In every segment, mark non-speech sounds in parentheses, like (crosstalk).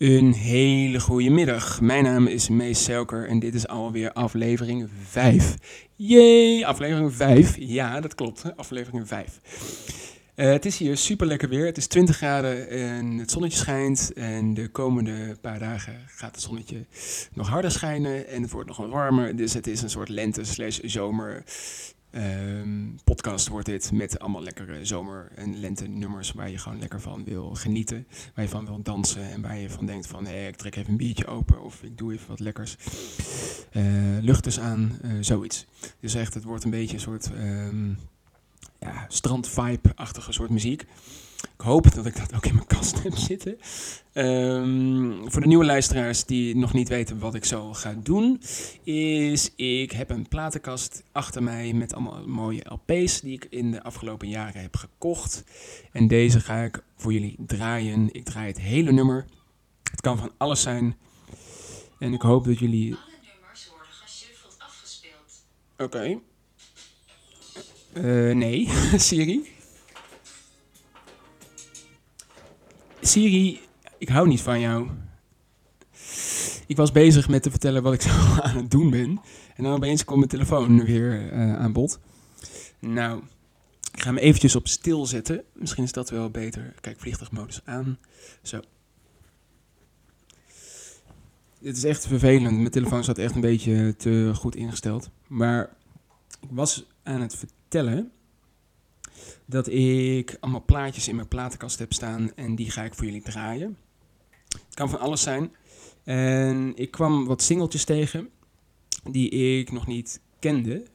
Een hele goede middag. Mijn naam is Mees Selker en dit is alweer aflevering 5. Jee, aflevering 5. Ja, dat klopt. Aflevering 5. Uh, het is hier super lekker weer. Het is 20 graden en het zonnetje schijnt. En de komende paar dagen gaat het zonnetje nog harder schijnen en het wordt nog wat warmer. Dus het is een soort lente slash zomer Um, podcast wordt dit met allemaal lekkere zomer- en lente-nummers waar je gewoon lekker van wil genieten. Waar je van wil dansen en waar je van denkt van hé, ik trek even een biertje open of ik doe even wat lekkers. Uh, dus aan, uh, zoiets. Dus echt, het wordt een beetje een soort um, ja, strand-vibe-achtige soort muziek. Ik hoop dat ik dat ook in mijn kast (laughs) heb zitten. Um, voor de nieuwe luisteraars die nog niet weten wat ik zo ga doen, is ik heb een platenkast achter mij met allemaal mooie LP's die ik in de afgelopen jaren heb gekocht. En deze ga ik voor jullie draaien. Ik draai het hele nummer. Het kan van alles zijn. En ik hoop dat jullie. Alle nummers worden geshuffeld afgespeeld. Oké. Okay. Uh, nee, (laughs) Siri. Siri, ik hou niet van jou. Ik was bezig met te vertellen wat ik (laughs) zo aan het doen ben. En dan opeens komt mijn telefoon weer uh, aan bod. Nou, ik ga hem eventjes op stil zetten. Misschien is dat wel beter. Kijk, vliegtuigmodus aan. Zo. Dit is echt vervelend. Mijn telefoon staat echt een beetje te goed ingesteld. Maar ik was aan het vertellen dat ik allemaal plaatjes in mijn platenkast heb staan en die ga ik voor jullie draaien. Het kan van alles zijn. En ik kwam wat singeltjes tegen die ik nog niet kende.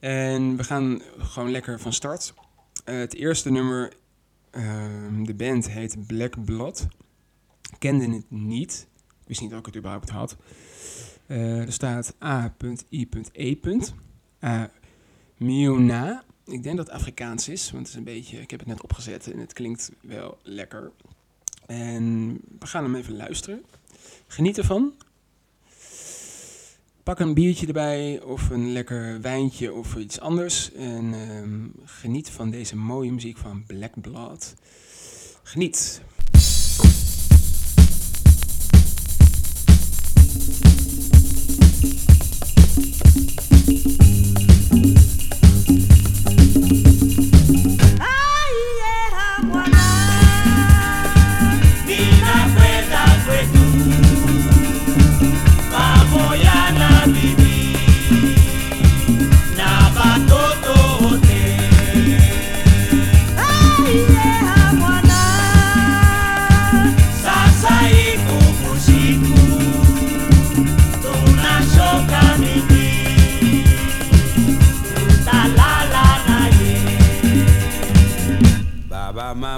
En we gaan gewoon lekker van start. Uh, het eerste nummer, uh, de band heet Black Blood. Kende het niet. Wist niet dat ik het überhaupt had. Uh, er staat A.I.E. Uh, Miona ik denk dat Afrikaans is, want het is een beetje, ik heb het net opgezet en het klinkt wel lekker. En we gaan hem even luisteren. Geniet ervan. Pak een biertje erbij of een lekker wijntje of iets anders. En um, geniet van deze mooie muziek van Black Blood. Geniet.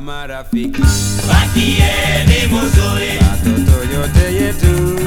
mama rafiki, batie ni muzuri, watoto yote yetu,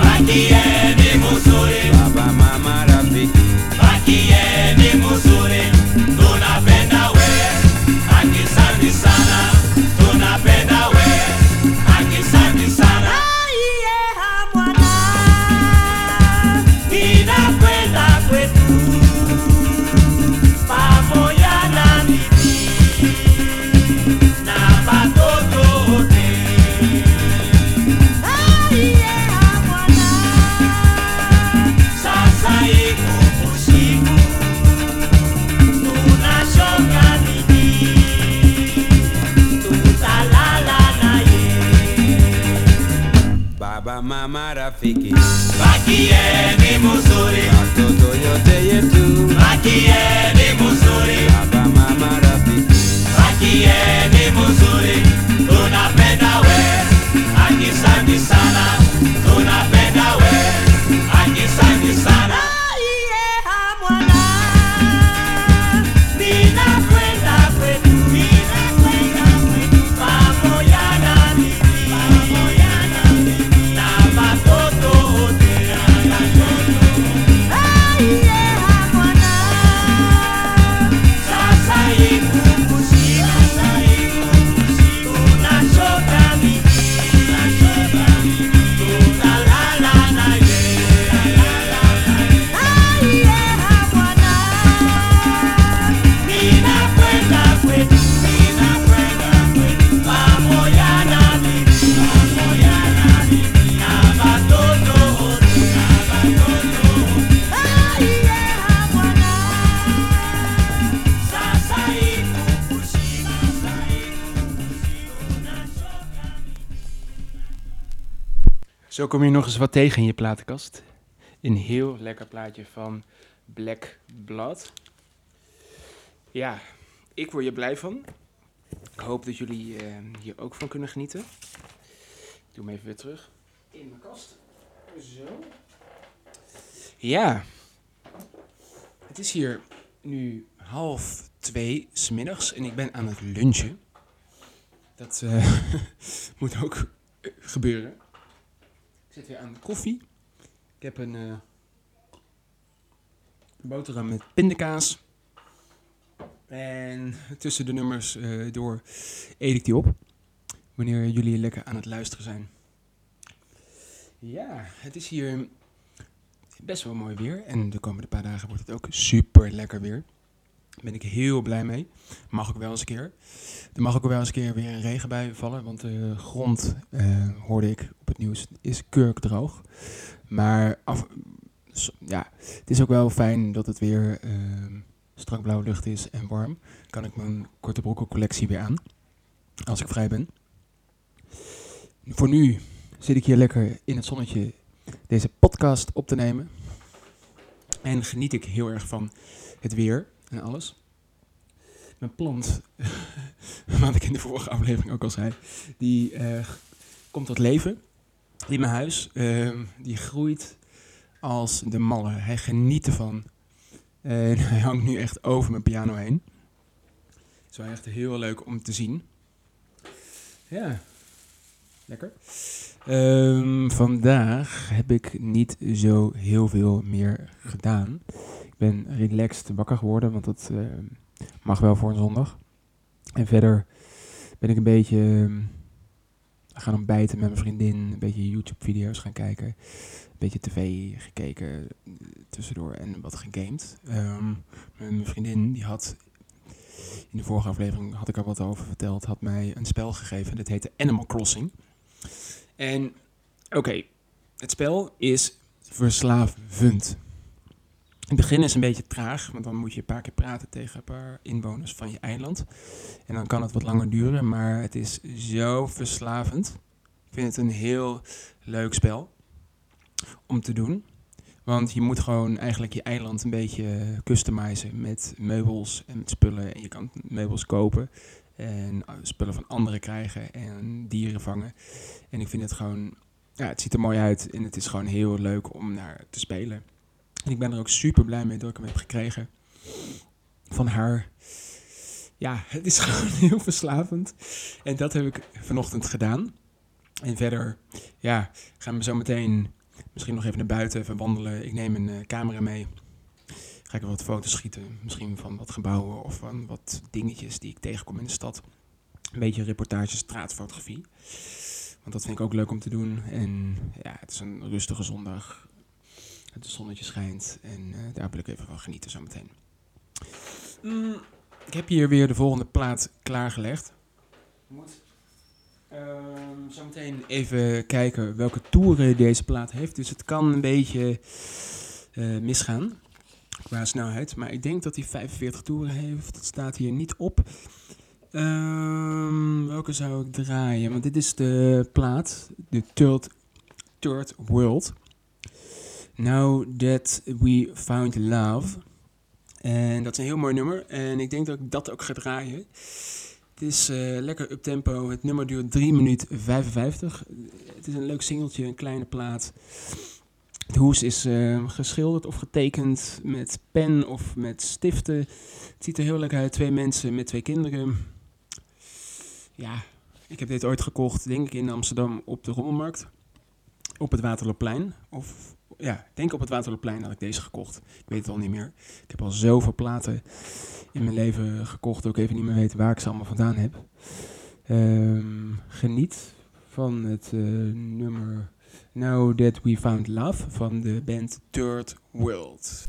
wat tegen in je platenkast. Een heel lekker plaatje van Black Blood. Ja, ik word je blij van. Ik hoop dat jullie eh, hier ook van kunnen genieten. Ik doe hem even weer terug in mijn kast. Zo. Ja. Het is hier nu half twee smiddags en ik ben aan het lunchen. Dat eh, (laughs) moet ook gebeuren. Zit weer aan de koffie. Ik heb een eh, boterham met pindakaas. En tussen de nummers eh, door eet ik die op. Wanneer jullie lekker aan het luisteren zijn. Ja, het is hier best wel mooi weer. En de komende paar dagen wordt het ook super lekker weer. Ben ik heel blij mee. Mag ook wel eens een keer. Er mag ook wel eens een keer weer een regenbui vallen. Want de grond, eh, hoorde ik op het nieuws, is kurkdroog. Maar af, ja, het is ook wel fijn dat het weer eh, strak blauwe lucht is en warm. Kan ik mijn korte brokkelcollectie weer aan. Als ik vrij ben. Voor nu zit ik hier lekker in het zonnetje deze podcast op te nemen. En geniet ik heel erg van het weer en alles. Mijn plant, (laughs) wat ik in de vorige aflevering ook al zei, die eh, komt tot leven in mijn huis. Ehm, die groeit als de malle. Hij geniet ervan. En (laughs) hij hangt nu echt over mijn piano heen. Het is wel echt heel leuk om te zien. Ja, lekker. Ehm, vandaag heb ik niet zo heel veel meer gedaan. Ben relaxed wakker geworden, want dat ehm, mag wel voor een zondag. En verder ben ik een beetje ehm, gaan ontbijten met mijn vriendin, een beetje YouTube-video's gaan kijken, een beetje tv gekeken eh, tussendoor en wat gegamed. Ehm, mijn vriendin die had in de vorige aflevering had ik er wat over verteld, had mij een spel gegeven. Dat heette Animal Crossing. En oké, het spel is verslavend. In het begin is een beetje traag, want dan moet je een paar keer praten tegen een paar inwoners van je eiland. En dan kan het wat langer duren, maar het is zo verslavend. Ik vind het een heel leuk spel om te doen. Want je moet gewoon eigenlijk je eiland een beetje customizen met meubels en spullen. En je kan meubels kopen en spullen van anderen krijgen en dieren vangen. En ik vind het gewoon, ja, het ziet er mooi uit en het is gewoon heel leuk om naar te spelen. Ik ben er ook super blij mee dat ik hem heb gekregen van haar. Ja, het is (laughs) gewoon heel verslavend. En dat heb ik vanochtend gedaan. En verder, ja, gaan we zo meteen misschien nog even naar buiten, even wandelen. Ik neem een uh, camera mee. Ga ik wat foto's schieten. Misschien van wat gebouwen of van wat dingetjes die ik tegenkom in de stad. Een beetje reportage straatfotografie. Want dat vind ik ook leuk om te doen. En ja, het is een rustige zondag. Het zonnetje schijnt. En daar wil ik even van genieten zometeen. Mm, ik heb hier weer de volgende plaat klaargelegd. Moet um, zometeen even kijken welke toeren deze plaat heeft. Dus het kan een beetje uh, misgaan qua snelheid. Maar ik denk dat hij 45 toeren heeft. Dat staat hier niet op. Um, welke zou ik draaien? Want dit is de plaat. De Third, third World. Now That We Found Love. En dat is een heel mooi nummer. En ik denk dat ik dat ook ga draaien. Het is uh, lekker up tempo. Het nummer duurt 3 minuten 55. Het is een leuk singeltje, een kleine plaat. Het hoes is uh, geschilderd of getekend met pen of met stiften. Het ziet er heel lekker uit. Twee mensen met twee kinderen. Ja, ik heb dit ooit gekocht, denk ik, in Amsterdam op de Rommelmarkt. Op het Waterloopplein. Of ja, denk op het Waterloopplein had ik deze gekocht. Ik weet het al niet meer. Ik heb al zoveel platen in mijn leven gekocht, ik even niet meer weet waar ik ze allemaal vandaan heb. Um, geniet van het uh, nummer Now That We Found Love van de band Third World.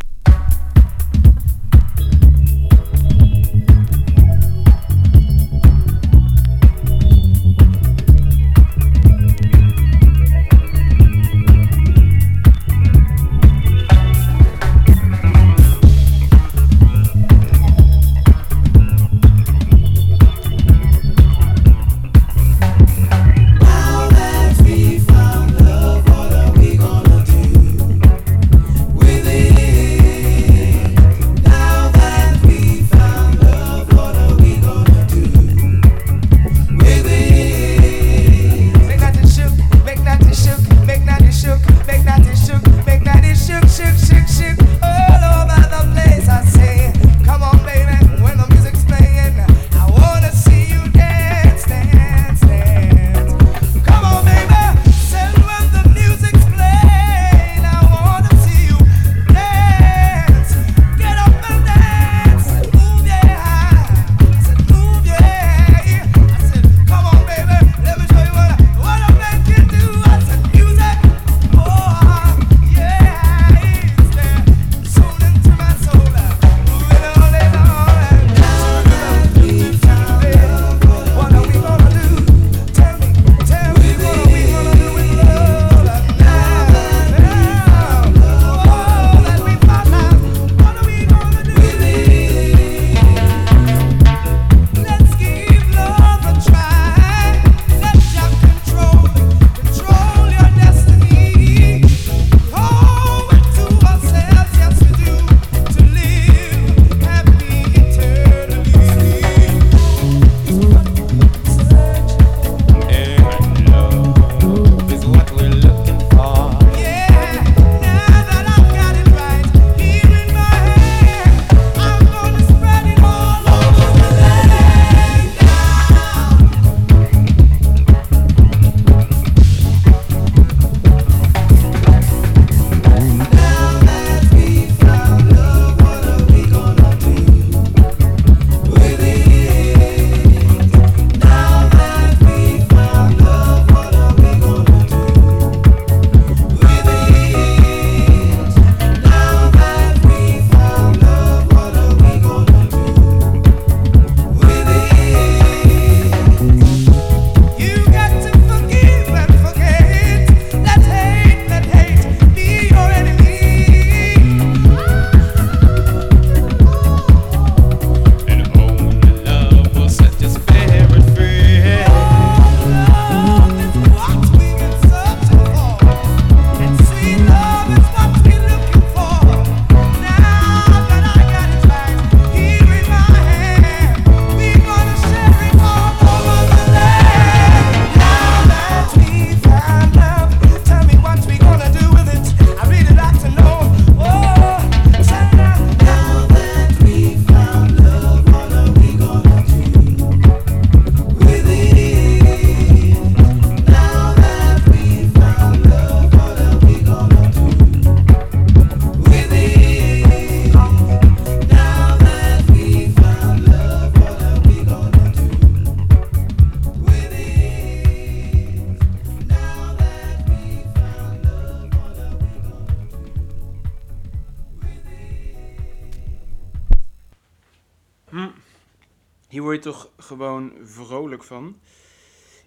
Vrolijk van.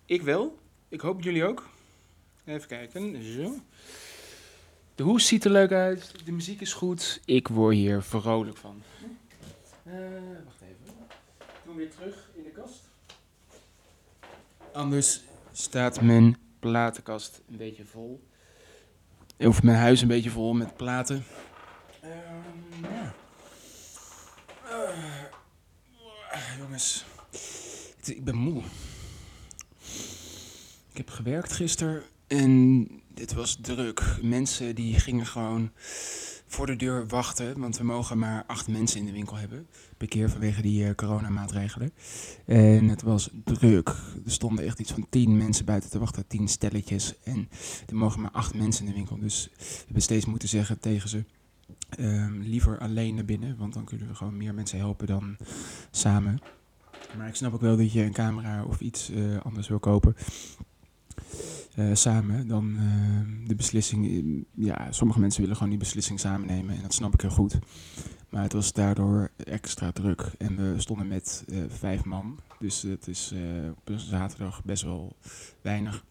Ik wel. Ik hoop jullie ook. Even kijken. Zo. De hoes ziet er leuk uit. De muziek is goed. Ik word hier vrolijk van. Eh, wacht even. Doe weer terug in de kast. Anders staat mijn platenkast een beetje vol. Of mijn huis een beetje vol met platen. Ehm, ja. Eh, jongens, ik ben moe. Ik heb gewerkt gisteren en dit was druk. Mensen die gingen gewoon voor de deur wachten, want we mogen maar acht mensen in de winkel hebben per keer vanwege die eh, coronamaatregelen. En het was druk. Er stonden echt iets van tien mensen buiten te wachten, tien stelletjes. En er mogen maar acht mensen in de winkel. Dus we hebben steeds moeten zeggen tegen ze, ehm, liever alleen naar binnen, want dan kunnen we gewoon meer mensen helpen dan samen. Maar ik snap ook wel dat je een camera of iets eh, anders wil kopen. eh, samen dan eh, de beslissing. Ja, sommige mensen willen gewoon die beslissing samen nemen en dat snap ik heel goed. Maar het was daardoor extra druk en we stonden met vijf man. Dus het is op een zaterdag best wel weinig.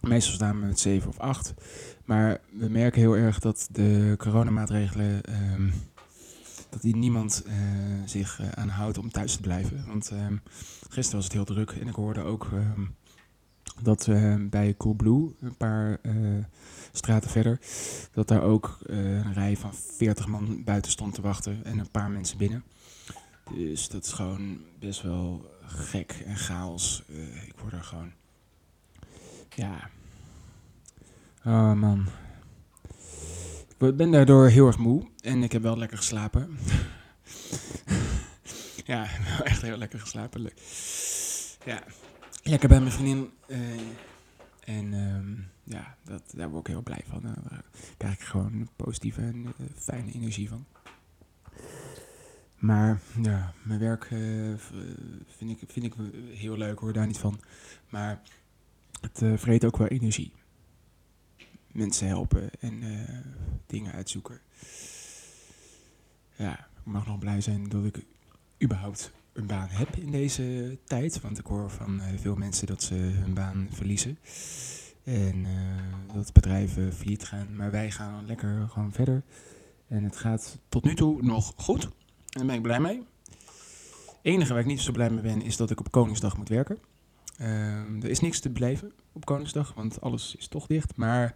Meestal staan we met zeven of acht. Maar we merken heel erg dat de coronamaatregelen. Dat die niemand eh, zich eh, aan houdt om thuis te blijven. Want ehm, gisteren was het heel druk en ik hoorde ook ehm, dat bij Coolblue, een paar eh, straten verder, dat daar ook een rij van 40 man buiten stond te wachten en een paar mensen binnen. Dus dat is gewoon best wel gek en chaos. Ik word er gewoon. Ja. Oh man. Ik ben daardoor heel erg moe en ik heb wel lekker geslapen. (laughs) ja, wel echt heel lekker geslapen. Le- Ja, lekker bij mijn vriendin. eh, en ehm, ja, dat, daar word ik heel blij van. Eh, Daar krijg ik gewoon positieve en eh, fijne energie van. Maar ja, mijn werk vind, ik, vind ik heel leuk hoor, daar niet van. Maar het vreet ook wel energie. Mensen helpen en eh, dingen uitzoeken. Ja, ik mag nog blij zijn dat ik überhaupt een baan heb in deze tijd. Want ik hoor van eh, veel mensen dat ze hun baan verliezen. En eh, dat bedrijven failliet gaan. Maar wij gaan lekker gewoon verder. En het gaat tot nu toe nog goed. En daar ben ik blij mee. Het enige waar ik niet zo blij mee ben, is dat ik op Koningsdag moet werken. Ehm, er is niks te beleven op Koningsdag, want alles is toch dicht. Maar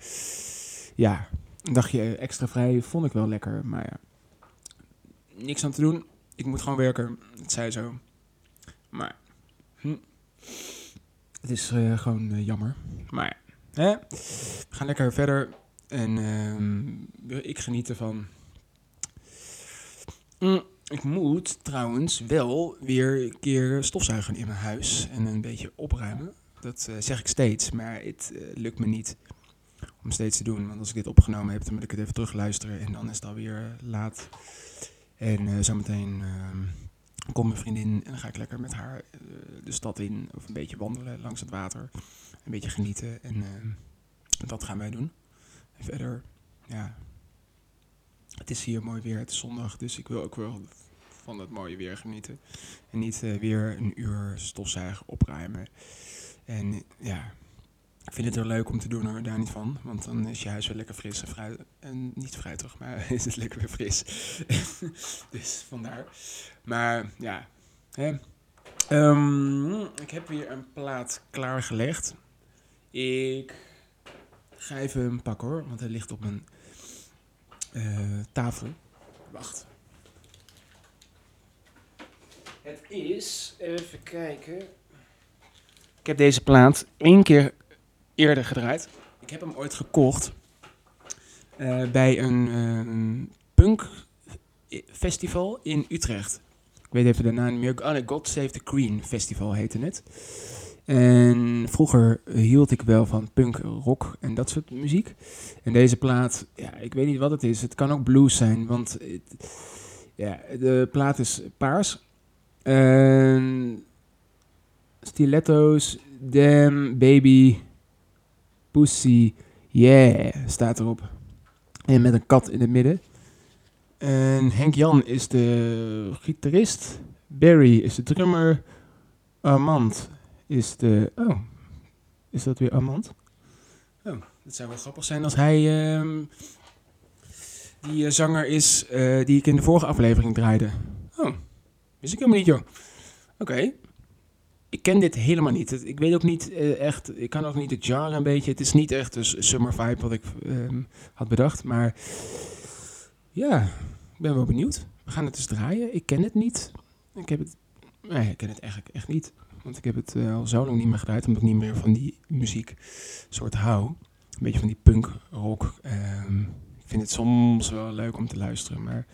ja, een dagje extra vrij vond ik wel lekker. Maar ja, niks aan te doen. Ik moet gewoon werken. Het zei zo. Maar hm, het is eh, gewoon eh, jammer. Maar hè? we gaan lekker verder. En ehm, ik geniet ervan. Mm, ik moet trouwens wel weer een keer stofzuigen in mijn huis en een beetje opruimen. Dat eh, zeg ik steeds, maar het eh, lukt me niet om steeds te doen. Want als ik dit opgenomen heb, dan moet ik het even terugluisteren en dan is het alweer eh, laat. En zometeen ehm, komt mijn vriendin en dan ga ik lekker met haar de stad in of een beetje wandelen langs het water. Een beetje genieten en ehm, dat gaan wij doen. En verder, ja, het is hier mooi weer, het is zondag, dus ik wil ook wel van het mooie weer genieten. En niet eh, weer een uur stofzuigen, opruimen. En ja, ik vind het heel leuk om te doen hoor, daar niet van. Want dan is je huis weer lekker fris en fruit. En niet fruitig, maar (laughs) is het lekker weer fris. (laughs) dus vandaar. Maar ja, hè. Ehm, ik heb weer een plaat klaargelegd. Ik ga even hem pakken hoor, want hij ligt op mijn tafel. Wacht. Het is, even kijken. Ik heb deze plaat één keer eerder gedraaid. Ik heb hem ooit gekocht eh, bij een, eh, een punk festival in Utrecht. Ik weet even de naam niet meer. Oh, God Save the Queen Festival heette het. En vroeger hield ik wel van punk, rock en dat soort muziek. En deze plaat, ja, ik weet niet wat het is. Het kan ook blues zijn, want ja, de plaat is paars. En stiletto's, damn, baby, pussy, yeah, staat erop. En met een kat in het midden. En Henk Jan is de gitarist. Barry is de drummer. Armand is de... Oh, is dat weer Armand? Oh, het zou wel grappig zijn als hij ehm, die eh, zanger is eh, die ik in de vorige aflevering draaide. Oh, wist ik helemaal niet, joh. Oké. Ik ken dit helemaal niet. Ik weet ook niet eh, echt... Ik kan ook niet het genre een beetje... Het is niet echt een s- summer vibe wat ik ehm, had bedacht. Maar ja, ik ben wel benieuwd. We gaan het eens draaien. Ik ken het niet. Ik heb het... Nee, ik ken het eigenlijk echt niet. Want ik heb het eh, al zo lang niet meer gedraaid. Omdat ik niet meer van die muziek soort hou. Een beetje van die punk rock. ehm, ik vind het soms wel leuk om te luisteren. Maar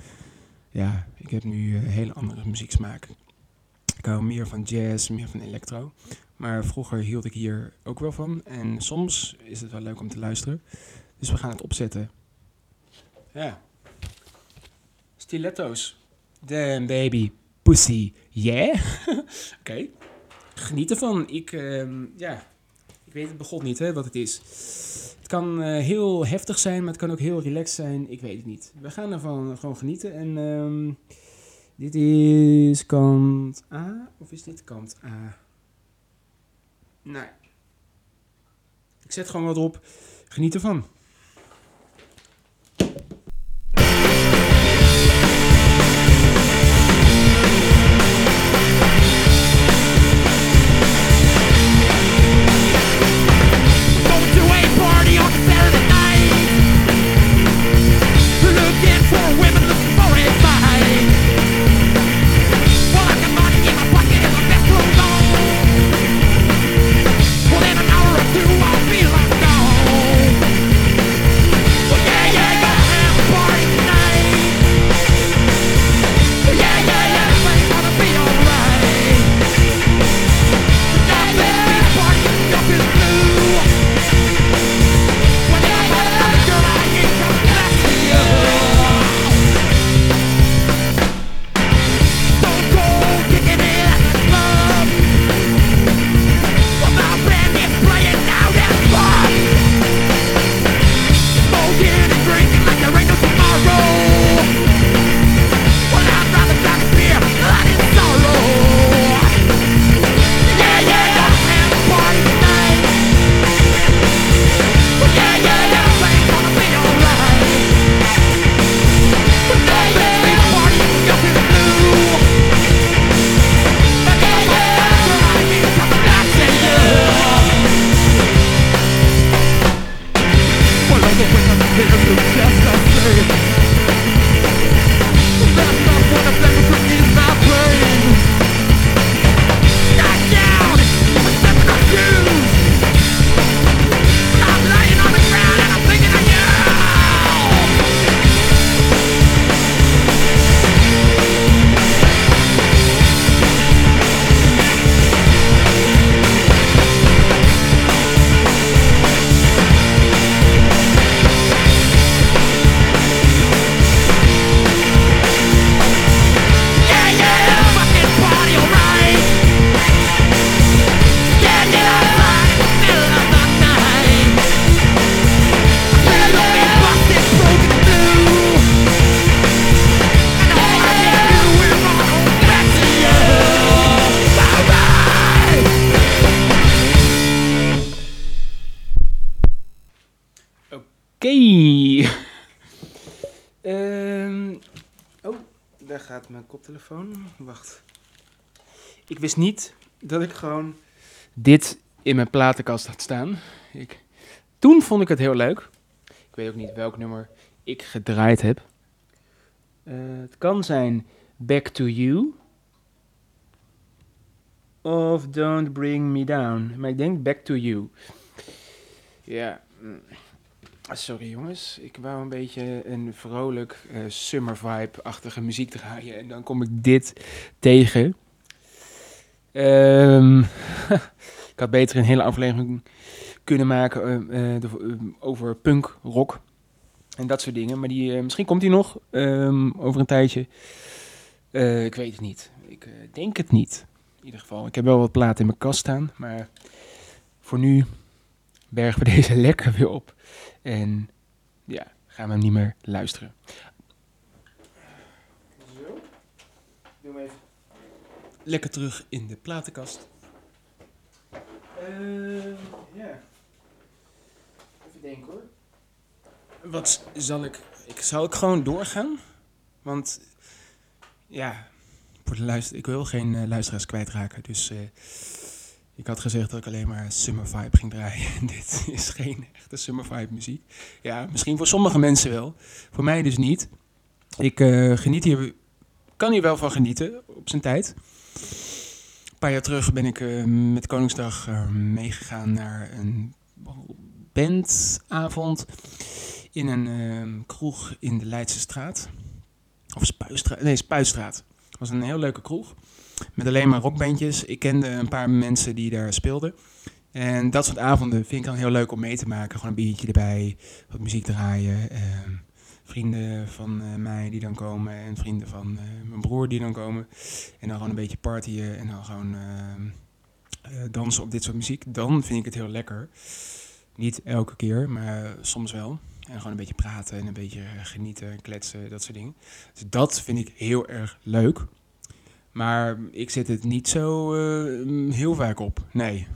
ja, ik heb nu een hele andere muzieksmaak. Ik hou meer van jazz, meer van electro. Maar vroeger hield ik hier ook wel van. En soms is het wel leuk om te luisteren. Dus we gaan het opzetten. Ja. Stiletto's. Damn baby. Pussy. Yeah. (laughs) Oké. Geniet ervan. Ik, ehm, ja. Ik weet het begot niet, hè, wat het is. Het kan eh, heel heftig zijn, maar het kan ook heel relaxed zijn. Ik weet het niet. We gaan ervan gewoon genieten. En ehm, dit is kant A. Of is dit kant A? Nee. Ik zet gewoon wat op. Geniet ervan. Wacht. Ik wist niet dat ik gewoon dit in mijn platenkast had staan. Ik, toen vond ik het heel leuk. Ik weet ook niet welk nummer ik gedraaid heb. Eh, het kan zijn Back to You. Of Don't Bring Me Down. Maar ik denk Back to You. Ja. mm. Ah, Sorry jongens, ik wou een beetje een vrolijk eh, summer vibe-achtige muziek draaien en dan kom ik dit tegen. Ehm, (laughs) ik had beter een hele aflevering kunnen maken eh, eh, over punk, rock en dat soort dingen. Maar die, misschien komt die nog ehm, over een tijdje. Ik weet het niet. Ik denk het niet. In ieder geval, ik heb wel wat platen in mijn kast staan, maar voor nu bergen we (laughs) deze lekker weer op. En ja, gaan we hem niet meer luisteren. Zo. Doe hem even lekker terug in de platenkast. ja. Even denken hoor. Wat zal ik... ik zal ik gewoon doorgaan? Want, ja, voor de luister, ik wil geen eh, luisteraars kwijtraken. Dus eh, ik had gezegd dat ik alleen maar Summer Vibe ging draaien. En (laughs) dit is geen echte Summer Vibe muziek. Ja, misschien voor sommige mensen wel. Voor mij dus niet. Ik eh, geniet hier, kan hier wel van genieten op zijn tijd. Een paar jaar terug ben ik eh, met Koningsdag eh, meegegaan naar een bandavond in een kroeg in de Leidse straat. Of Spuistraat. Nee, Spuistraat. Het was een heel leuke kroeg. Met alleen maar rockbandjes. Ik kende een paar mensen die daar speelden. En dat soort avonden vind ik dan heel leuk om mee te maken. Gewoon een biertje erbij, wat muziek draaien. ehm, vrienden van eh, mij die dan komen en vrienden van eh, mijn broer die dan komen. En dan gewoon een beetje partyen en dan gewoon ehm, eh, dansen op dit soort muziek. Dan vind ik het heel lekker. Niet elke keer, maar soms wel. En gewoon een beetje praten en een beetje genieten, kletsen, dat soort dingen. Dus dat vind ik heel erg leuk. Maar ik zet het niet zo eh, heel vaak op. Nee.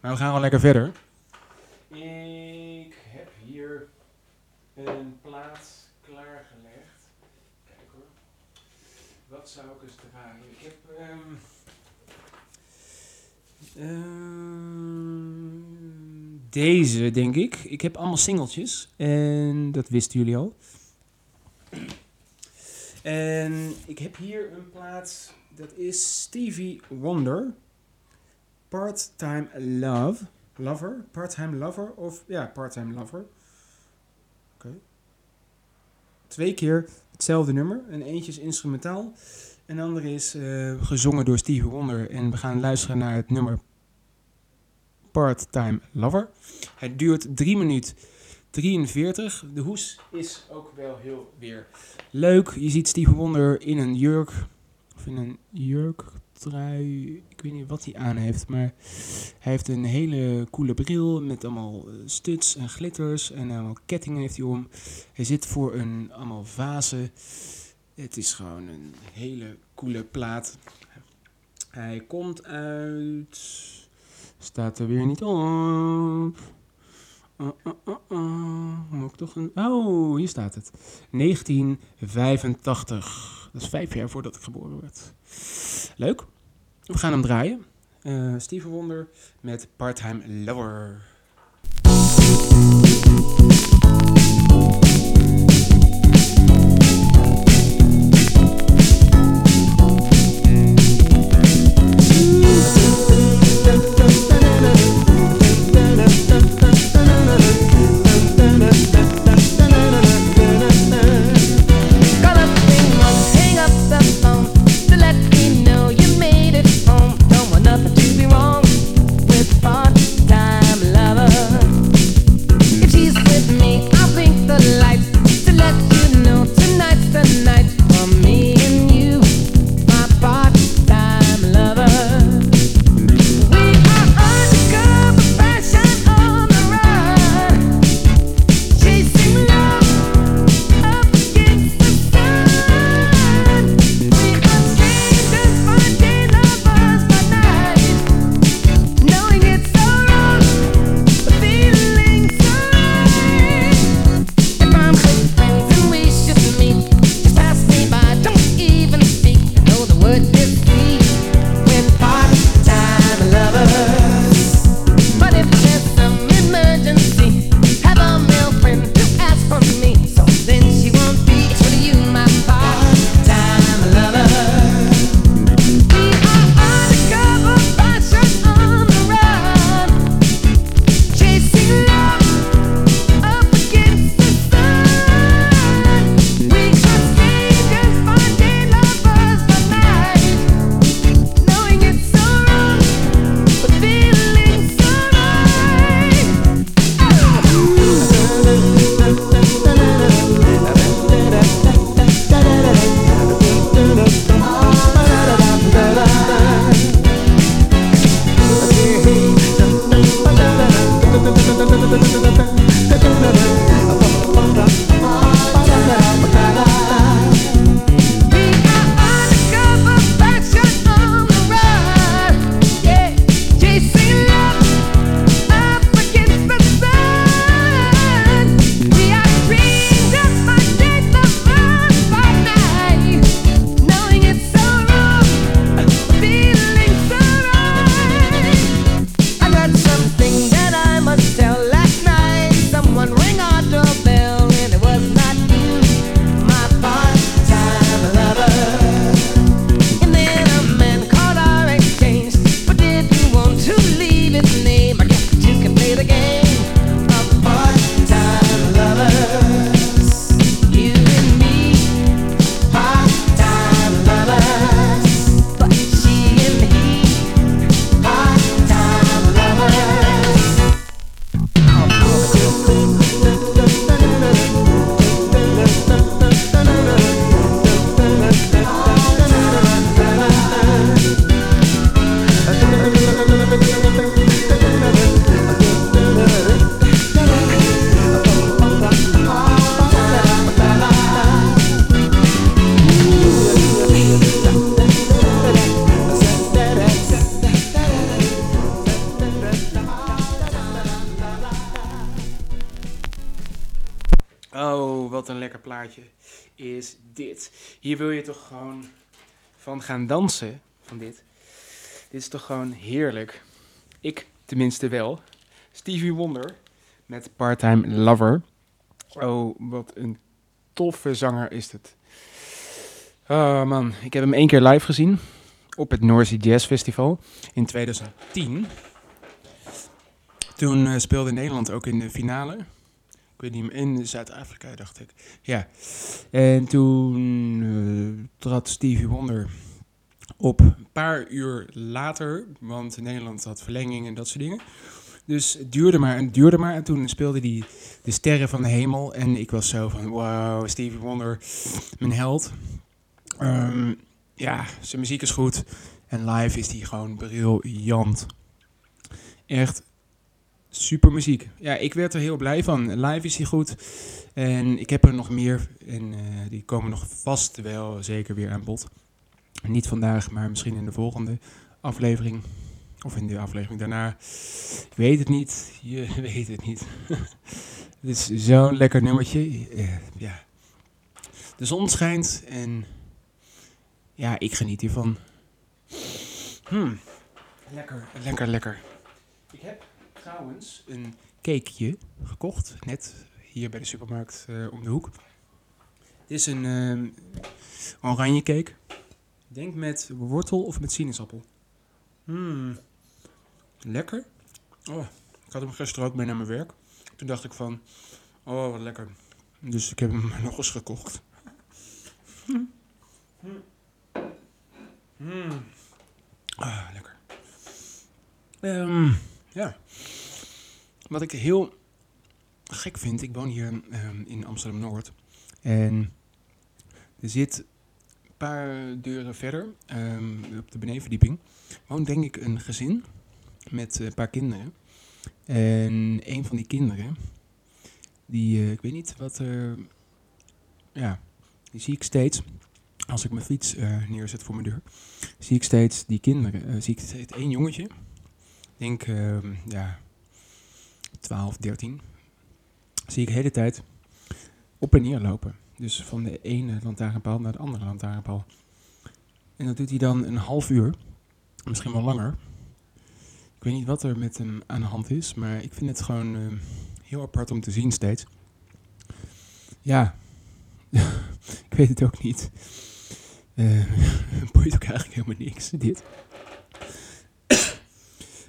Maar we gaan gewoon lekker verder. Ik heb hier een plaat klaargelegd. Kijk hoor. Wat zou ik eens draaien? Ik heb. ehm, ehm, deze, denk ik. Ik heb allemaal singeltjes. En dat wisten jullie al. En ik heb hier een plaat. Dat is Stevie Wonder. Part-time Love. Lover? Part-time Lover? Of ja, Part-time Lover. Oké. Twee keer hetzelfde nummer. En eentje is instrumentaal. En de andere is eh, gezongen door Stevie Wonder. En we gaan luisteren naar het nummer Part-time Lover. Hij duurt 3 minuten 43. De hoes is ook wel heel weer leuk. Je ziet Stevie Wonder in een jurk. Een jurktrui. Ik weet niet wat hij aan heeft. Maar hij heeft een hele coole bril. Met allemaal eh, studs en glitters. En allemaal kettingen heeft hij om. Hij zit voor een allemaal vazen. Het is gewoon een hele coole plaat. Hij komt uit. Staat er weer niet op. Uh, uh, uh. Moet ik toch een... Oh, hier staat het. 1985. Dat is vijf jaar voordat ik geboren werd. Leuk. We gaan hem draaien. Eh Steven Wonder met Part-Time Lover. Hier wil je toch gewoon van gaan dansen, van dit. Dit is toch gewoon heerlijk. Ik tenminste wel. Stevie Wonder met Part-Time Lover. Oh, wat een toffe zanger is het. Oh man, ik heb hem één keer live gezien op het North Sea Jazz Festival in 2010. Toen eh, speelde Nederland ook in de finale. Ik weet niet meer, in Zuid-Afrika dacht ik. Ja. En toen eh, trad Stevie Wonder op een paar uur later, want Nederland had verlenging en dat soort dingen. Dus het duurde maar en het duurde maar. En toen speelde hij de sterren van de hemel. En ik was zo van, wow, Stevie Wonder, mijn held. Ehm, ja, zijn muziek is goed. En live is hij gewoon briljant. Echt super muziek. Ja, ik werd er heel blij van. Live is hij goed. En ik heb er nog meer. En eh, die komen nog vast wel zeker weer aan bod. Niet vandaag, maar misschien in de volgende aflevering. Of in de aflevering daarna. Ik weet het niet. Je (laughs) weet het niet. (laughs) Het is zo'n lekker nummertje. Eh, ja. De zon schijnt en ja, ik geniet hiervan. Hmm. Lekker, lekker, lekker. Ik heb trouwens een cakeje gekocht, net hier bij de supermarkt eh, om de hoek. Dit is een ehm, oranje cake. Denk met wortel of met sinaasappel. Hmm. Lekker. Oh, ik had hem gisteren ook mee naar mijn werk. Toen dacht ik van, oh wat lekker. Dus ik heb hem (laughs) nog eens gekocht. Hmm. Hmm. Ah, lekker. Ehm, ja. Wat ik heel gek vind, ik woon hier ehm, in Amsterdam-Noord. En er zit een paar deuren verder, ehm, op de benedenverdieping, woont denk ik een gezin met een paar kinderen. En een van die kinderen, die, eh, ik weet niet wat er, ja, die zie ik steeds als ik mijn fiets eh, neerzet voor mijn deur, zie ik steeds die kinderen, eh, zie ik steeds één jongetje, denk ehm, ja, 12, 13, zie ik de hele tijd op en neer lopen. Dus van de ene lantaarnpaal naar de andere lantaarnpaal. En dat doet hij dan een half uur, misschien wel langer. Ik weet niet wat er met hem aan de hand is, maar ik vind het gewoon ehm, heel apart om te zien steeds. Ja, (laughs) ik weet het ook niet. Eh (laughs) boeit ook eigenlijk helemaal niks, dit.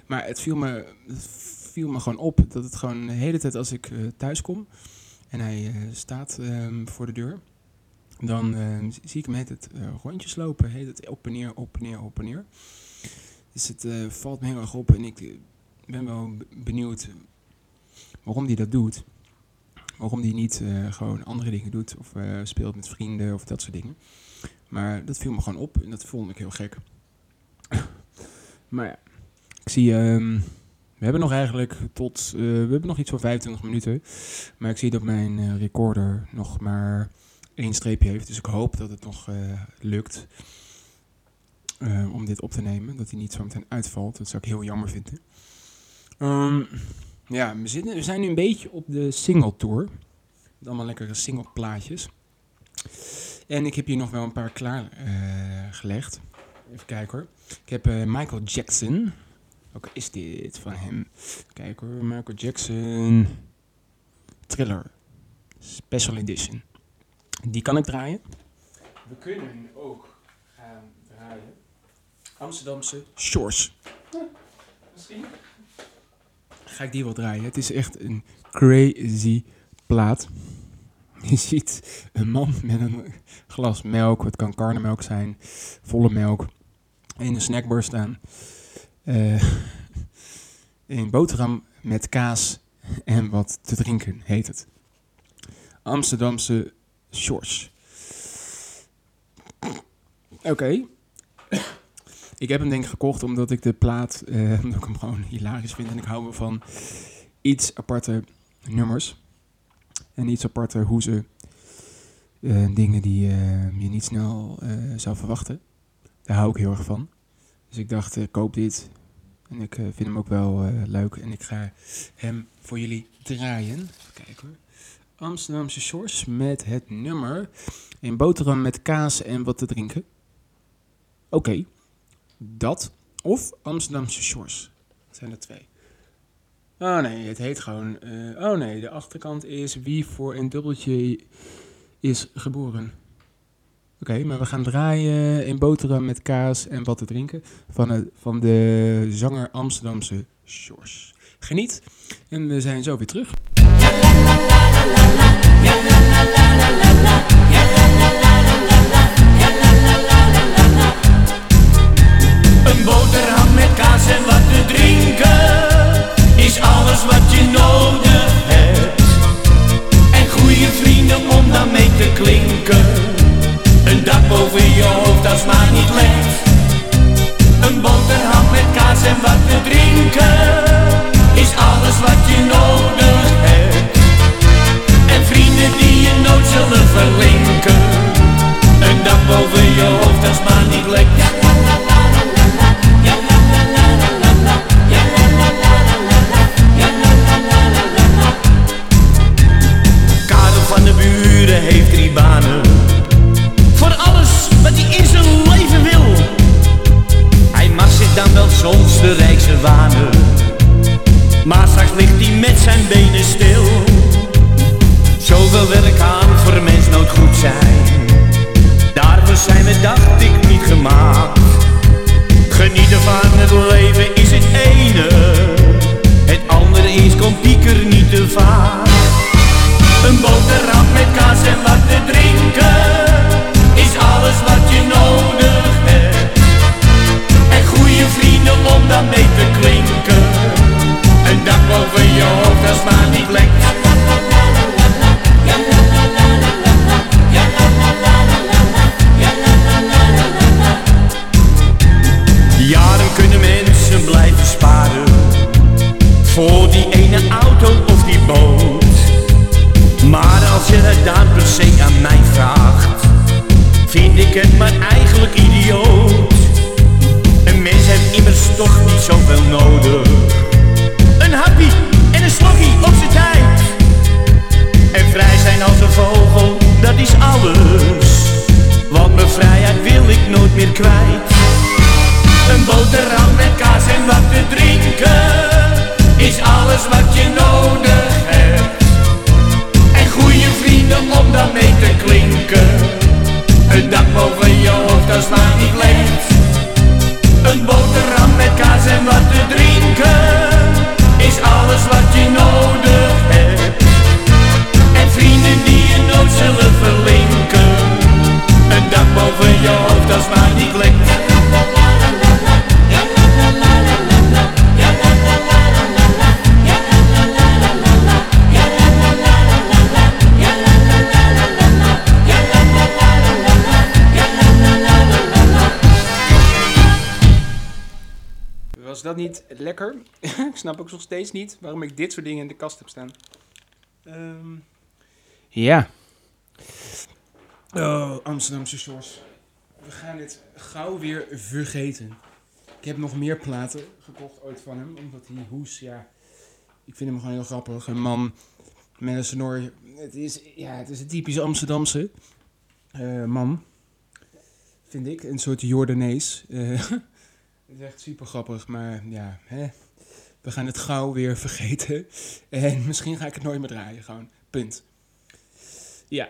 Maar het viel, me, het viel me gewoon op dat het gewoon de hele tijd als ik eh, thuis kom en hij eh, staat ehm, voor de deur, dan ehm, zie ik hem heet het eh, rondjes lopen, heet het op en neer, op en neer, op en neer. Dus het eh, valt me heel erg op en ik eh, ben wel benieuwd waarom hij dat doet. Waarom hij niet eh, gewoon andere dingen doet of eh, speelt met vrienden of dat soort dingen. Maar dat viel me gewoon op en dat vond ik heel gek. (laughs) maar ja, ik zie, ehm, we hebben nog eigenlijk tot, eh, we hebben nog iets van 25 minuten. Maar ik zie dat mijn eh, recorder nog maar één streepje heeft. Dus ik hoop dat het nog eh, lukt om dit op te nemen. Dat hij niet zo meteen uitvalt. Dat zou ik heel jammer vinden. Ehm, ja, we, zitten, we zijn nu een beetje op de single tour. Allemaal lekkere single plaatjes. En ik heb hier nog wel een paar klaar eh, gelegd. Even kijken hoor. Ik heb Michael Jackson. Welke is dit van hem? Kijk hoor, Michael Jackson. Thriller. Special Edition. Die kan ik draaien. We kunnen ook gaan draaien. Amsterdamse Shores. Misschien. Ga ik die wel draaien. Het is echt een crazy plaat. Je ziet een man met een glas melk. Het kan karnemelk zijn. Volle melk. In een snackbar staan. Eh (laughs) een boterham met kaas en wat te drinken heet het. Amsterdamse shorts. Oké. (coughs) Ik heb hem denk ik gekocht omdat ik de plaat, eh, omdat ik hem gewoon hilarisch vind. En ik hou me van iets aparte nummers. En iets aparte hoe ze eh, dingen die je niet snel zou verwachten. Daar hou ik heel erg van. Dus ik dacht, koop dit. En ik eh, vind hem ook wel eh, leuk. En ik ga hem voor jullie draaien. Even kijken hoor. Amsterdamse Shores met het nummer een boterham met kaas en wat te drinken. Oké, dat of Amsterdamse Shores. Dat zijn er twee. Oh nee, het heet gewoon. eh, oh nee, de achterkant is wie voor een dubbeltje is geboren. Oké, maar we gaan draaien een boterham met kaas en wat te drinken van, het, van de zanger Amsterdamse Shores. Geniet en we zijn zo weer terug. Een boterham met kaas en wat te drinken is alles wat je nodig hebt. En goede vrienden om dan mee te klinken. Een dak boven je hoofd als maar niet lekt. Een boterham met kaas en wat te drinken is alles wat je nodig hebt. En vrienden die je nooit zullen niet lekker? (laughs) ik snap ook nog steeds niet waarom ik dit soort dingen in de kast heb staan. Ehm, ja. Oh, Amsterdamse Shores. We gaan dit gauw weer vergeten. Ik heb nog meer platen gekocht ooit van hem, omdat die hoes, ja... Ik vind hem gewoon heel grappig. Een man met een snor. Het is, ja, het is een typische Amsterdamse eh, man. Vind ik. Een soort Jordanees. Eh, (laughs) Het is echt super grappig, maar ja, hè. we gaan het gauw weer (laughs) vergeten. En misschien ga ik het nooit meer draaien, gewoon. Punt. Ja.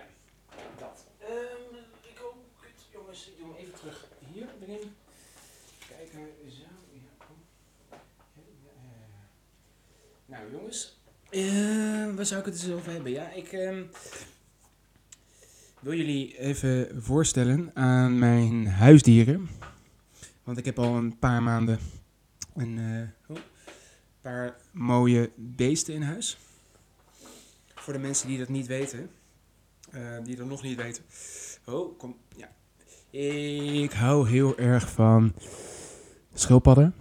Dat. Ehm, ik hoop, jongens, ik doe hem even terug hier erin. Kijken, zo. Ja. Nou, jongens. eh, waar zou ik het eens over hebben? Ja, ik ehm, wil jullie even voorstellen aan mijn huisdieren. Want ik heb al een paar maanden een eh, oh, paar mooie beesten in huis. Voor de mensen die dat niet weten. eh, die dat nog niet weten. Oh, kom. Ja. Ik hou heel erg van schildpadden.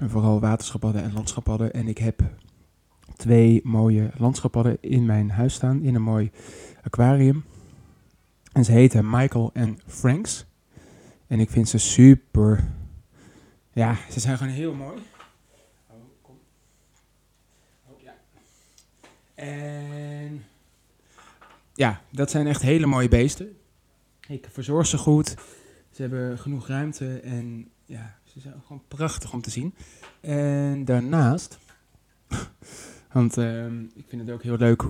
En vooral waterschildpadden en landschildpadden. En ik heb twee mooie landschildpadden in mijn huis staan. In een mooi aquarium. En ze heten Michael en Franks. En ik vind ze super. Ja, ze zijn gewoon heel mooi. Oh, kom. Oh, ja. En ja, dat zijn echt hele mooie beesten. Ik verzorg ze goed. Ze hebben genoeg ruimte en ja, ze zijn gewoon prachtig om te zien. En daarnaast, (laughs) want ehm, ik vind het ook heel leuk,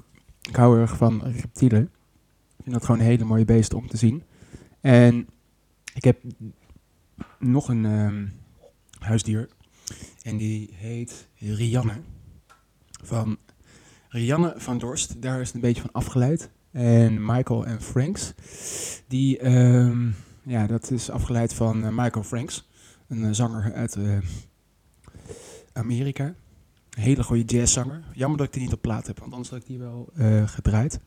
ik hou erg van reptielen. Ik vind dat gewoon hele mooie beesten om te zien. En ik heb nog een ehm, huisdier en die heet Rianne. Van Rianne van Dorst, daar is het een beetje van afgeleid. En Michael en Franks, die, ehm, ja, dat is afgeleid van eh, Michael Franks, een eh, zanger uit eh, Amerika. Een hele goede jazzzanger. Jammer dat ik die niet op plaat heb, want anders had ik die wel gedraaid.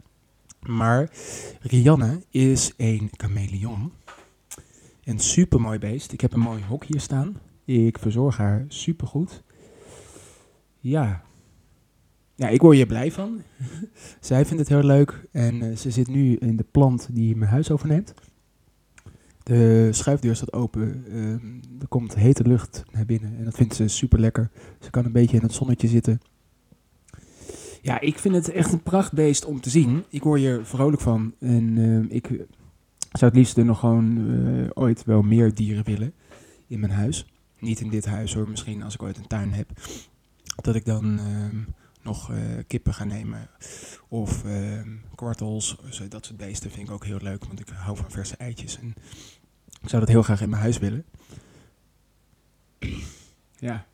Maar Rianne is een chameleon. Een super mooi beest. Ik heb een mooi hok hier staan. Ik verzorg haar super goed. Ja. Ja, ik word hier blij van. (laughs) Zij vindt het heel leuk en eh, ze zit nu in de plant die mijn huis overneemt. De schuifdeur staat open. ehm, er komt hete lucht naar binnen en dat vindt ze super lekker. Ze kan een beetje in het zonnetje zitten. Ja, ik vind het echt een prachtbeest om te zien. Ik word hier vrolijk van. En ehm, ik zou het liefst nog gewoon eh, ooit wel meer dieren willen in mijn huis. Niet in dit huis hoor, misschien als ik ooit een tuin heb. Dat ik dan ehm, nog eh, kippen ga nemen. Of ehm, kwartels, dat soort beesten vind ik ook heel leuk. Want ik hou van verse eitjes. En ik zou dat heel graag in mijn huis willen. ja.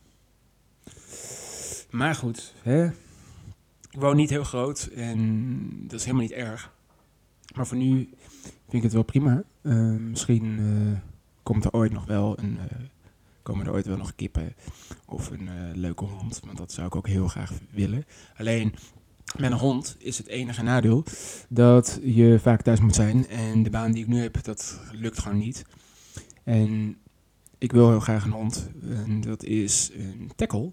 Maar goed, hè. Ik woon niet heel groot en dat is helemaal niet erg. Maar voor nu vind ik het wel prima. Eh, misschien eh, komt er ooit nog wel een, eh, komen er ooit wel nog kippen of een eh, leuke hond. Want dat zou ik ook heel graag willen. Alleen met een hond is het enige nadeel dat je vaak thuis moet zijn. En de baan die ik nu heb, dat lukt gewoon niet. En ik wil heel graag een hond. En dat is een tackle.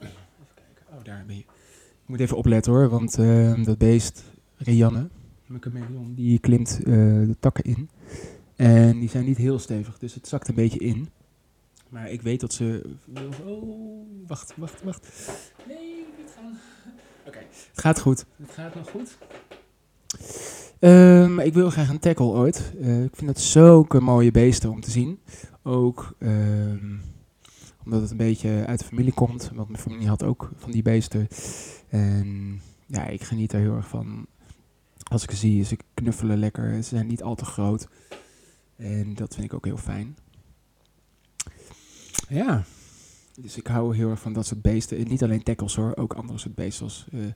Even kijken. Oh, daar ben je. Ik moet even opletten hoor, want eh, dat beest, Rianne, mijn chameleon, die klimt eh, de takken in. En die zijn niet heel stevig, dus het zakt een beetje in. Maar ik weet dat ze... Oh, wacht, wacht, wacht. Nee, gaan. (laughs) Oké, het gaat goed. Het gaat nog goed. Ehm, ik wil graag een tackle ooit. Eh, ik vind het zulke mooie beesten om te zien. Ook ehm, omdat het een beetje uit de familie komt. Want mijn familie had ook van die beesten. En ja, ik geniet er heel erg van. Als ik ze zie, ze knuffelen lekker. Ze zijn niet al te groot. En dat vind ik ook heel fijn. Ja. Dus ik hou heel erg van dat soort beesten. En niet alleen tackles hoor, ook andere soort beesten. Zoals eh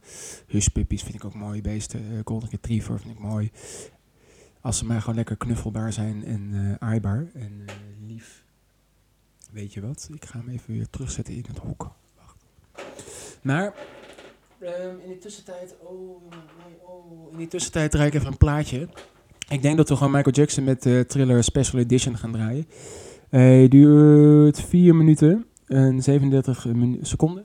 hushpuppies vind ik ook mooie beesten. Eh, golden retriever vind ik mooi. Als ze maar gewoon lekker knuffelbaar zijn en eh, aaibaar en lief. Weet je wat? Ik ga hem even weer terugzetten in het hok. Wacht. Maar ehm, in die tussentijd. Oh, nee, oh, in die tussentijd draai ik even een plaatje. Ik denk dat we gewoon Michael Jackson met de Thriller Special Edition gaan draaien. Hij duurt 4 minuten en 37 minu- seconden.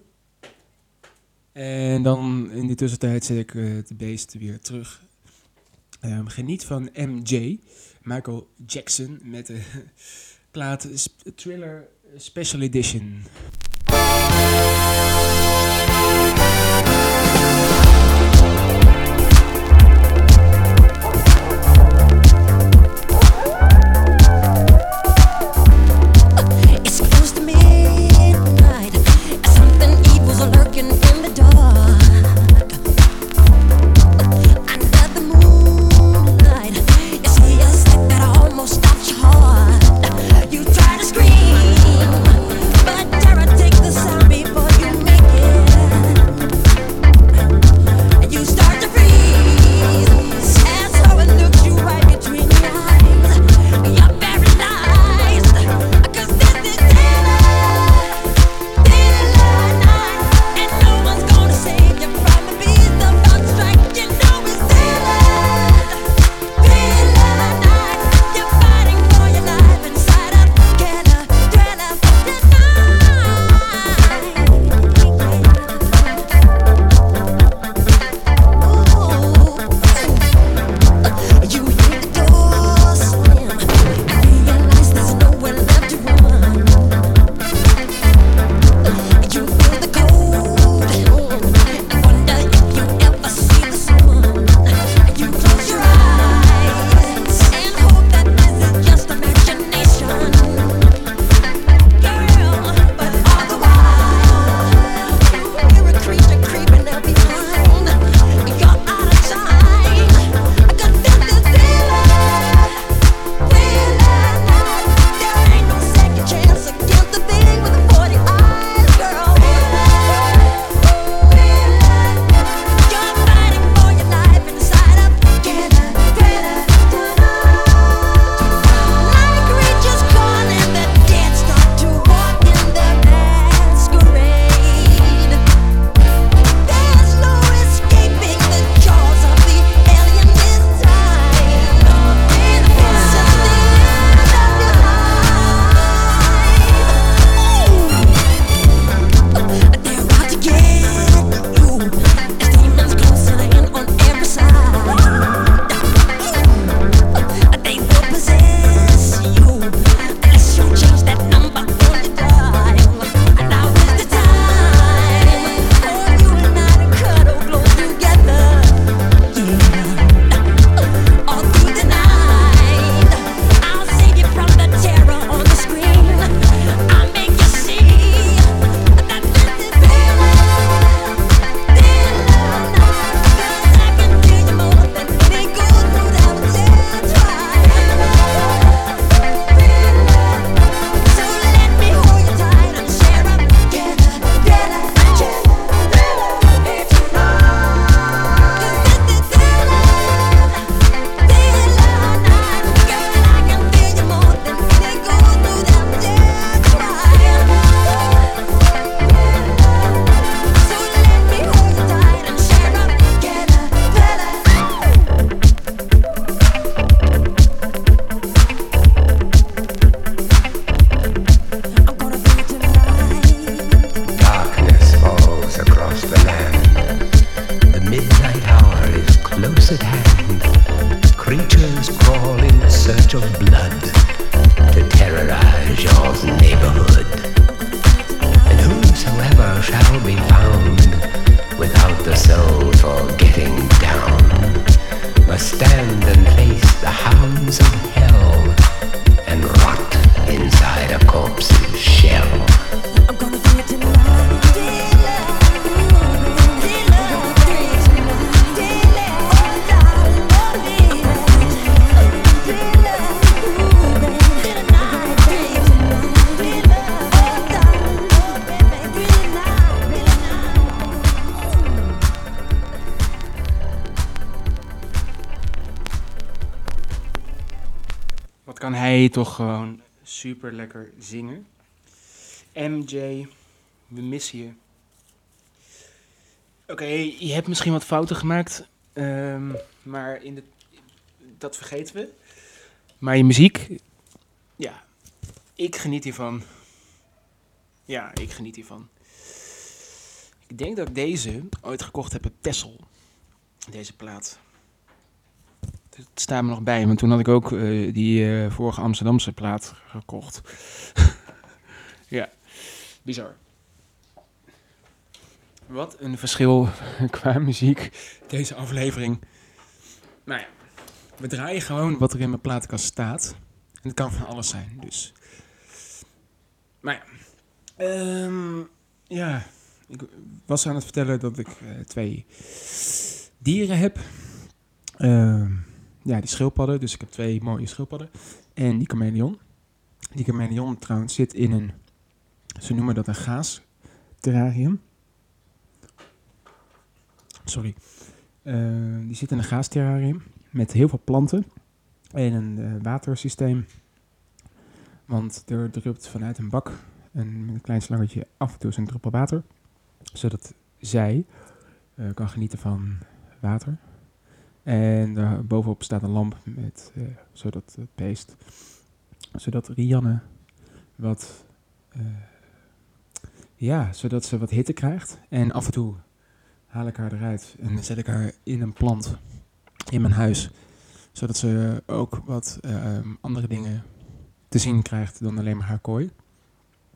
En dan in die tussentijd zet ik eh, het beest weer terug. Ehm, geniet van MJ, Michael Jackson, met de (laughs) plaat Thriller Special Edition. Toch gewoon super lekker zingen? MJ, we missen je. Oké, je hebt misschien wat fouten gemaakt, ehm, maar in de, dat vergeten we. Maar je muziek, ja, ik geniet hiervan. Ja, ik geniet hiervan. Ik denk dat ik deze ooit gekocht heb op Tessel. Deze plaat. Het staat me nog bij, want toen had ik ook eh, die eh, vorige Amsterdamse plaat gekocht. (laughs) ja, bizar. Wat een verschil (laughs) qua muziek, deze aflevering. Nou ja, we draaien gewoon wat er in mijn platenkast staat. En het kan van alles zijn, dus. Maar ja, ehm, ja, ik was aan het vertellen dat ik eh, twee dieren heb. Ehm, ja, die schildpadden. Dus ik heb twee mooie schildpadden. En die chameleon. Die chameleon trouwens zit in een, ze noemen dat een gaasterrarium. Sorry. Eh, die zit in een gaasterrarium met heel veel planten en een eh, watersysteem. Want er drupt vanuit een bak een, een klein slangetje af en toe een druppel water. Zodat zij eh, kan genieten van water. En daar bovenop staat een lamp met, eh, zodat het beest, zodat Rianne wat, eh, ja, zodat ze wat hitte krijgt. En af en toe haal ik haar eruit en zet ik haar in een plant in mijn huis. Zodat ze ook wat eh, andere dingen te zien krijgt dan alleen maar haar kooi.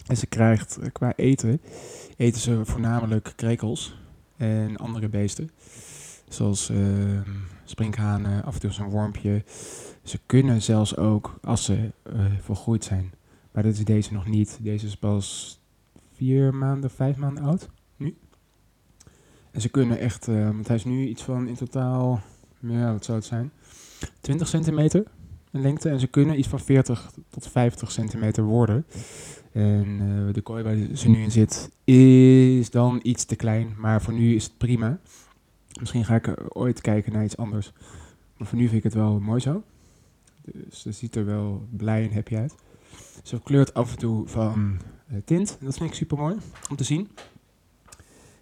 En ze krijgt eh, qua eten, eten ze voornamelijk krekels en andere beesten. Zoals eh, sprinkhanen, af en toe zo'n wormpje. Ze kunnen zelfs ook, als ze eh, volgroeid zijn, maar dat is deze nog niet. Deze is pas vier maanden, vijf maanden oud nu. En ze kunnen echt, eh, want hij is nu iets van in totaal, ja, wat zou het zijn? 20 centimeter in lengte. En ze kunnen iets van 40 tot 50 centimeter worden. En eh, de kooi waar ze nu in zit is dan iets te klein. Maar voor nu is het prima. Misschien ga ik ooit kijken naar iets anders. Maar voor nu vind ik het wel mooi zo. Dus ze ziet er wel blij en happy uit. Ze kleurt af en toe van eh, tint. Dat vind ik super mooi om te zien.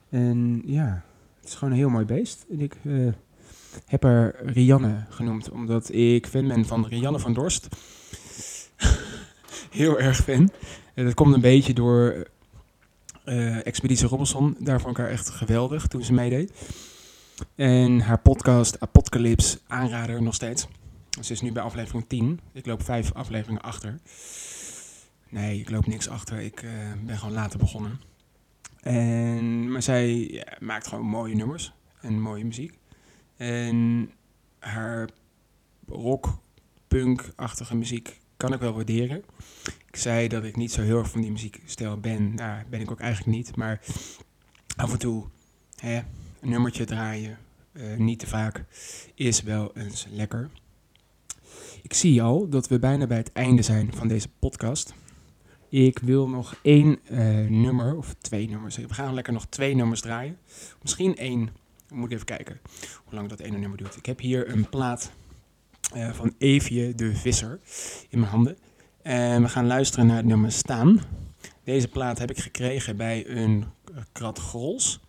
En ja, het is gewoon een heel mooi beest. En ik eh, heb haar Rianne genoemd, omdat ik fan ben van Rianne van Dorst. (laughs) heel erg fan. En dat komt een beetje door eh, Expeditie Robinson. Daar vond ik haar echt geweldig toen ze meedeed. En haar podcast Apocalypse aanrader nog steeds. Ze is nu bij aflevering 10. Ik loop vijf afleveringen achter. Nee, ik loop niks achter. Ik eh, ben gewoon later begonnen. En, maar zij maakt gewoon mooie nummers en mooie muziek. En haar rock, punk-achtige muziek kan ik wel waarderen. Ik zei dat ik niet zo heel erg van die muziekstijl ben. Nou, ben ik ook eigenlijk niet. Maar af en toe hè, nummertje draaien, eh, niet te vaak, is wel eens lekker. Ik zie al dat we bijna bij het einde zijn van deze podcast. Ik wil nog één eh, nummer, of twee nummers. We gaan lekker nog twee nummers draaien. Misschien één. We moeten even kijken hoe lang dat ene nummer duurt. Ik heb hier een plaat eh, van Evie de Visser in mijn handen. En we gaan luisteren naar het nummer Staan. Deze plaat heb ik gekregen bij een krat Grols.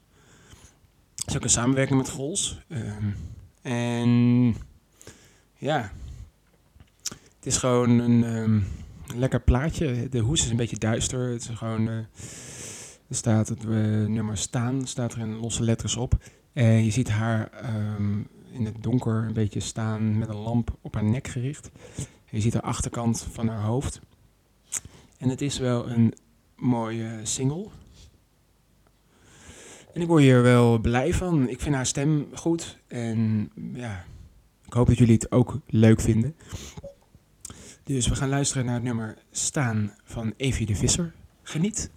Is ook een samenwerking met Grols. Ehm, en ja, het is gewoon een ehm, lekker plaatje. De hoes is een beetje duister. Het is gewoon, eh, er staat het eh, nummer Staan, staat er in losse letters op. En je ziet haar ehm, in het donker een beetje staan met een lamp op haar nek gericht. Je ziet de achterkant van haar hoofd. En het is wel een mooie single. En ik word hier wel blij van. Ik vind haar stem goed. En ja, ik hoop dat jullie het ook leuk vinden. Dus we gaan luisteren naar het nummer Staan van Evie de Visser. Geniet.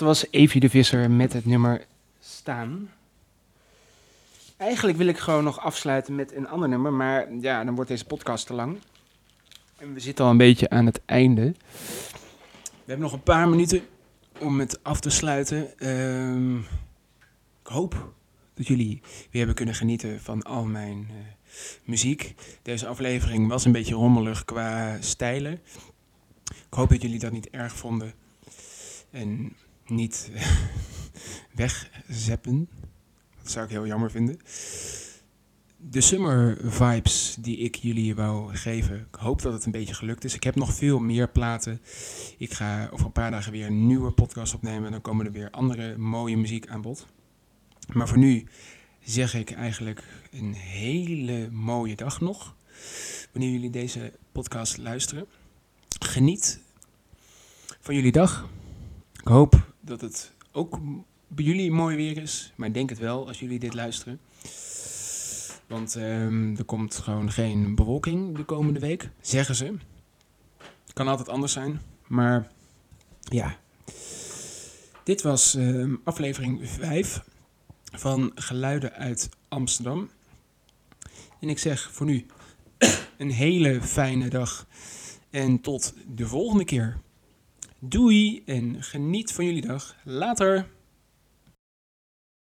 Was Evie de Visser met het nummer Staan. Eigenlijk wil ik gewoon nog afsluiten met een ander nummer, maar ja, dan wordt deze podcast te lang. En we zitten al een beetje aan het einde. We hebben nog een paar minuten om het af te sluiten. Ehm, ik hoop dat jullie weer hebben kunnen genieten van al mijn eh, muziek. Deze aflevering was een beetje rommelig qua stijlen. Ik hoop dat jullie dat niet erg vonden. En niet (laughs) wegzeppen. Dat zou ik heel jammer vinden. De summer vibes die ik jullie wou geven. Ik hoop dat het een beetje gelukt is. Ik heb nog veel meer platen. Ik ga over een paar dagen weer een nieuwe podcast opnemen. En dan komen er weer andere mooie muziek aan bod. Maar voor nu zeg ik eigenlijk een hele mooie dag nog. Wanneer jullie deze podcast luisteren. Geniet van jullie dag. Ik hoop dat het ook bij jullie mooi weer is. Maar ik denk het wel als jullie dit luisteren. Want ehm, er komt gewoon geen bewolking de komende week, zeggen ze. Kan altijd anders zijn, maar ja. Dit was ehm, aflevering 5 van Geluiden uit Amsterdam. En ik zeg voor nu (coughs) een hele fijne dag en tot de volgende keer. Doei en geniet van jullie dag. Later!